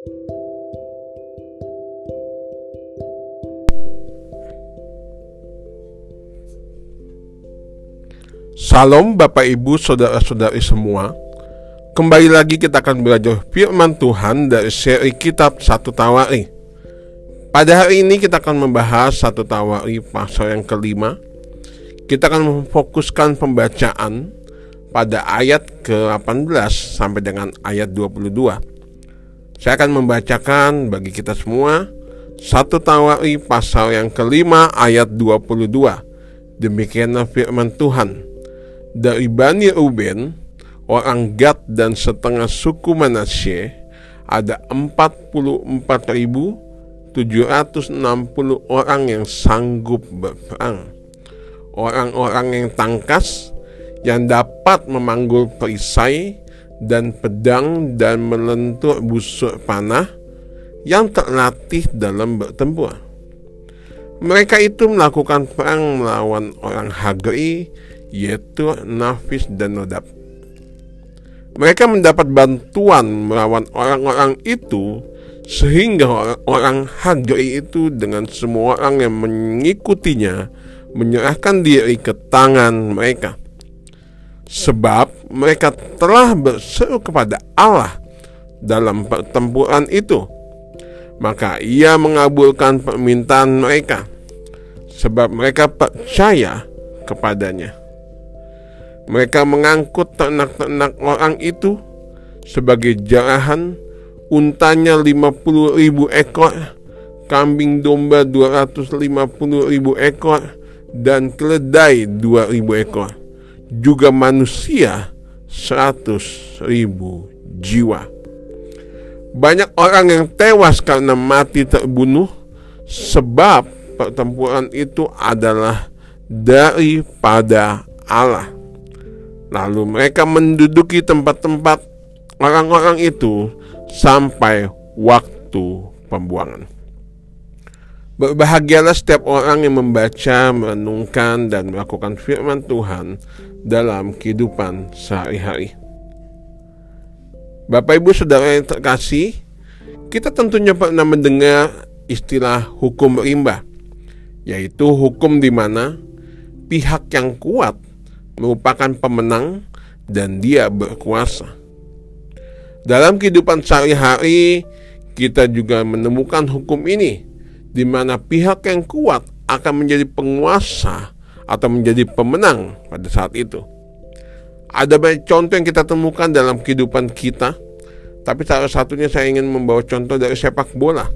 Salam Bapak Ibu Saudara-saudari semua. Kembali lagi kita akan belajar firman Tuhan dari seri kitab Satu Tawari. Pada hari ini kita akan membahas Satu Tawari pasal yang kelima. Kita akan memfokuskan pembacaan pada ayat ke-18 sampai dengan ayat 22 Saya akan membacakan bagi kita semua Satu Tawari pasal yang kelima ayat 22 Demikianlah firman Tuhan dari Bani Ruben, orang Gad dan setengah suku Manasye ada 44.760 orang yang sanggup berperang. Orang-orang yang tangkas yang dapat memanggul perisai dan pedang dan melentur busur panah yang terlatih dalam bertempur. Mereka itu melakukan perang melawan orang Hagri yaitu Nafis dan Nodab. Mereka mendapat bantuan melawan orang-orang itu sehingga orang-orang Hagri itu dengan semua orang yang mengikutinya menyerahkan diri ke tangan mereka. Sebab mereka telah berseru kepada Allah dalam pertempuran itu. Maka ia mengabulkan permintaan mereka sebab mereka percaya kepadanya. Mereka mengangkut ternak-ternak orang itu sebagai jarahan, untanya 50 ribu ekor, kambing domba 250 ribu ekor, dan keledai 2 ribu ekor. Juga manusia 100 ribu jiwa. Banyak orang yang tewas karena mati terbunuh sebab pertempuran itu adalah daripada Allah. Lalu mereka menduduki tempat-tempat orang-orang itu sampai waktu pembuangan. Berbahagialah setiap orang yang membaca, merenungkan, dan melakukan firman Tuhan dalam kehidupan sehari-hari. Bapak, ibu, saudara yang terkasih, kita tentunya pernah mendengar istilah hukum rimba, yaitu hukum di mana pihak yang kuat merupakan pemenang dan dia berkuasa. Dalam kehidupan sehari-hari, kita juga menemukan hukum ini, di mana pihak yang kuat akan menjadi penguasa atau menjadi pemenang pada saat itu. Ada banyak contoh yang kita temukan dalam kehidupan kita, tapi salah satunya saya ingin membawa contoh dari sepak bola.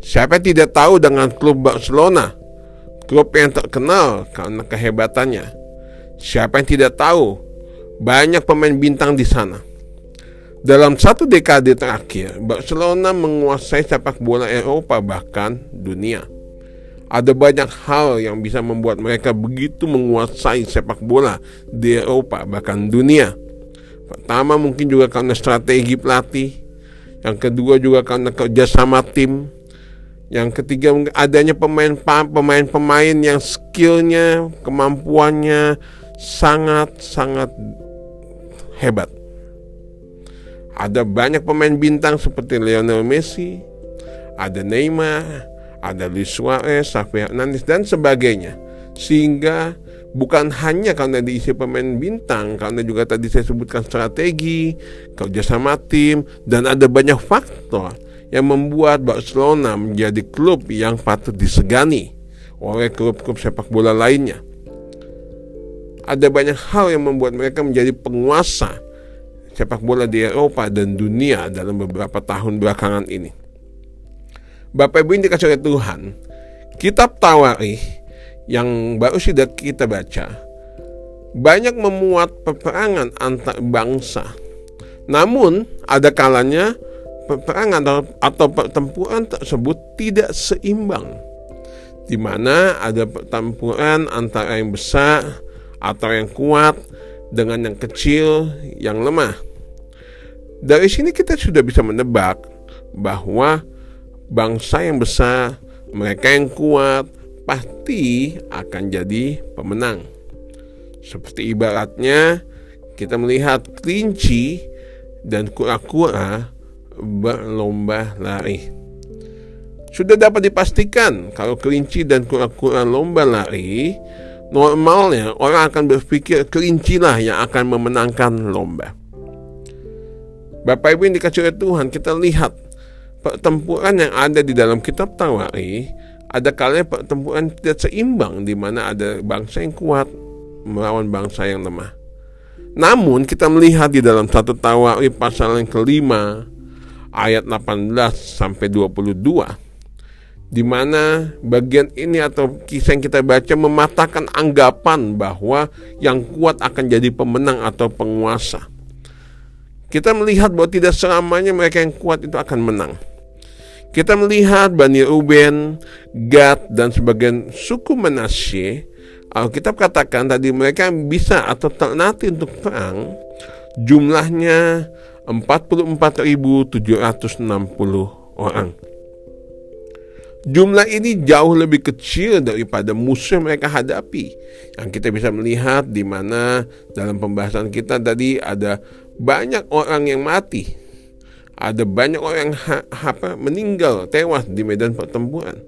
Siapa yang tidak tahu dengan klub Barcelona, klub yang terkenal karena kehebatannya, Siapa yang tidak tahu? Banyak pemain bintang di sana. Dalam satu dekade terakhir, Barcelona menguasai sepak bola Eropa bahkan dunia. Ada banyak hal yang bisa membuat mereka begitu menguasai sepak bola di Eropa bahkan dunia. Pertama mungkin juga karena strategi pelatih. Yang kedua juga karena kerjasama tim. Yang ketiga adanya pemain-pemain yang skillnya, kemampuannya, sangat-sangat hebat. Ada banyak pemain bintang seperti Lionel Messi, ada Neymar, ada Luis Suarez, Xavi Hernandez dan sebagainya. Sehingga bukan hanya karena diisi pemain bintang, karena juga tadi saya sebutkan strategi, kerjasama tim, dan ada banyak faktor yang membuat Barcelona menjadi klub yang patut disegani oleh klub-klub sepak bola lainnya ada banyak hal yang membuat mereka menjadi penguasa sepak bola di Eropa dan dunia dalam beberapa tahun belakangan ini. Bapak Ibu ini dikasih oleh Tuhan, kitab Tawarikh yang baru sudah kita baca banyak memuat peperangan antar bangsa. Namun ada kalanya peperangan atau pertempuran tersebut tidak seimbang di mana ada pertempuran antara yang besar atau yang kuat dengan yang kecil, yang lemah. Dari sini kita sudah bisa menebak bahwa bangsa yang besar, mereka yang kuat, pasti akan jadi pemenang. Seperti ibaratnya kita melihat kelinci dan kura-kura berlomba lari. Sudah dapat dipastikan kalau kelinci dan kura-kura lomba lari, normalnya orang akan berpikir kelincilah yang akan memenangkan lomba. Bapak Ibu yang dikasih oleh Tuhan, kita lihat pertempuran yang ada di dalam kitab Tawari, ada kalanya pertempuran tidak seimbang di mana ada bangsa yang kuat melawan bangsa yang lemah. Namun kita melihat di dalam satu Tawari pasal yang kelima ayat 18 sampai 22 di mana bagian ini atau kisah yang kita baca mematahkan anggapan bahwa yang kuat akan jadi pemenang atau penguasa. Kita melihat bahwa tidak selamanya mereka yang kuat itu akan menang. Kita melihat Bani Ruben, Gad, dan sebagian suku Manasye. Alkitab katakan tadi mereka bisa atau terlatih untuk perang. Jumlahnya 44.760 orang. Jumlah ini jauh lebih kecil daripada musuh yang mereka hadapi. Yang kita bisa melihat di mana dalam pembahasan kita tadi ada banyak orang yang mati. Ada banyak orang yang ha, apa, meninggal, tewas di medan pertempuran.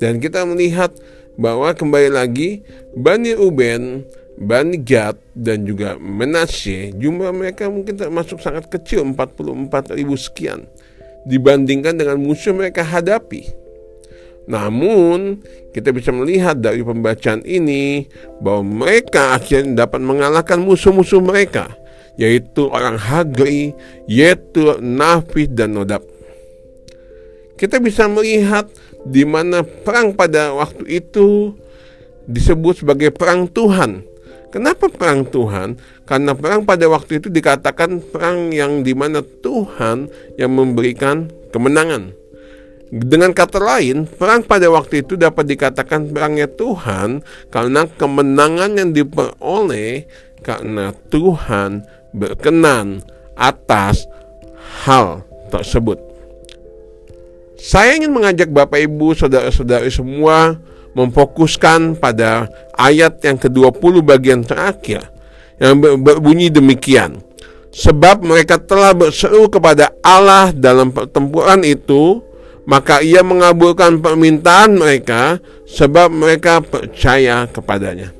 Dan kita melihat bahwa kembali lagi Bani Uben, Bani Gad dan juga Menashe jumlah mereka mungkin termasuk sangat kecil 44 ribu sekian dibandingkan dengan musuh mereka hadapi. Namun, kita bisa melihat dari pembacaan ini bahwa mereka akhirnya dapat mengalahkan musuh-musuh mereka, yaitu orang Hagri, yaitu Nafis dan Nodab. Kita bisa melihat di mana perang pada waktu itu disebut sebagai perang Tuhan. Kenapa perang Tuhan? Karena perang pada waktu itu dikatakan perang yang di mana Tuhan yang memberikan kemenangan. Dengan kata lain, perang pada waktu itu dapat dikatakan perangnya Tuhan karena kemenangan yang diperoleh karena Tuhan berkenan atas hal tersebut. Saya ingin mengajak Bapak Ibu, saudara-saudari semua memfokuskan pada ayat yang ke-20 bagian terakhir yang berbunyi demikian. Sebab mereka telah berseru kepada Allah dalam pertempuran itu, maka ia mengabulkan permintaan mereka sebab mereka percaya kepadanya.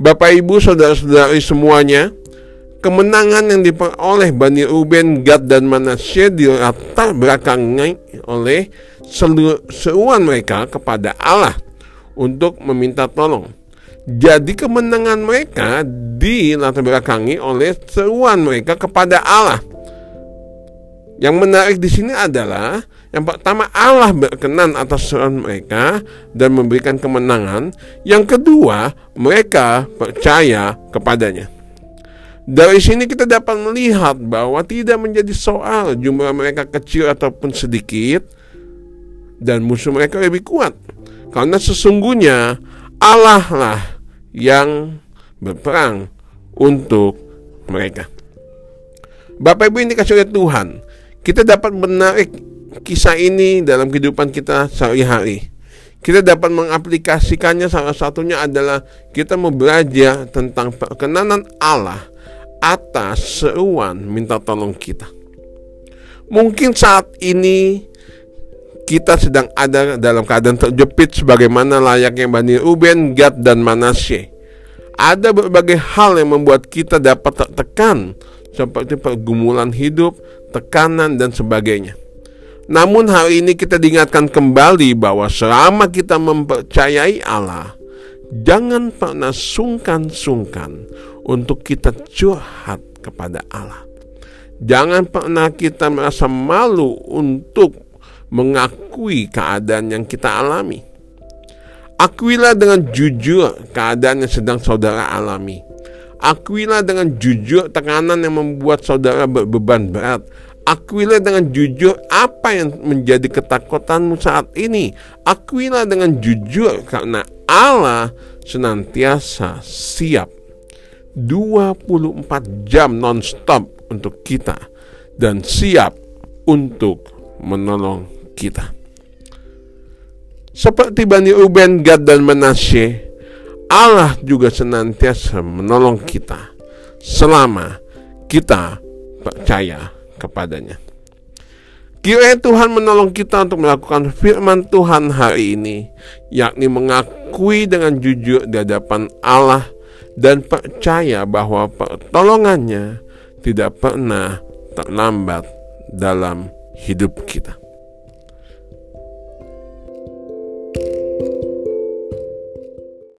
Bapak Ibu saudara-saudari semuanya, kemenangan yang diperoleh Bani Ruben, Gad dan Manasye dilatar belakangi oleh seruan mereka kepada Allah untuk meminta tolong. Jadi kemenangan mereka dilatar belakangi oleh seruan mereka kepada Allah. Yang menarik di sini adalah yang pertama Allah berkenan atas seruan mereka dan memberikan kemenangan. Yang kedua, mereka percaya kepadanya. Dari sini kita dapat melihat bahwa tidak menjadi soal jumlah mereka kecil ataupun sedikit dan musuh mereka lebih kuat. Karena sesungguhnya Allah lah yang berperang untuk mereka. Bapak Ibu ini kasih oleh Tuhan, kita dapat menarik kisah ini dalam kehidupan kita sehari-hari. Kita dapat mengaplikasikannya salah satunya adalah kita mau belajar tentang perkenanan Allah atas seruan minta tolong kita. Mungkin saat ini kita sedang ada dalam keadaan terjepit sebagaimana layaknya Bani Ruben, Gad, dan Manasye. Ada berbagai hal yang membuat kita dapat tertekan seperti pergumulan hidup, tekanan, dan sebagainya. Namun hari ini kita diingatkan kembali bahwa selama kita mempercayai Allah, jangan pernah sungkan-sungkan untuk kita curhat kepada Allah. Jangan pernah kita merasa malu untuk mengakui keadaan yang kita alami. Akuilah dengan jujur keadaan yang sedang saudara alami. Akuilah dengan jujur tekanan yang membuat saudara berbeban berat. Akuilah dengan jujur apa yang menjadi ketakutanmu saat ini. Akuilah dengan jujur karena Allah senantiasa siap 24 jam non-stop untuk kita dan siap untuk menolong kita. Seperti Bani Ruben, Gad, dan Manasye, Allah juga senantiasa menolong kita selama kita percaya kepadanya. Kiranya Tuhan menolong kita untuk melakukan firman Tuhan hari ini, yakni mengakui dengan jujur di hadapan Allah dan percaya bahwa pertolongannya tidak pernah terlambat dalam hidup kita.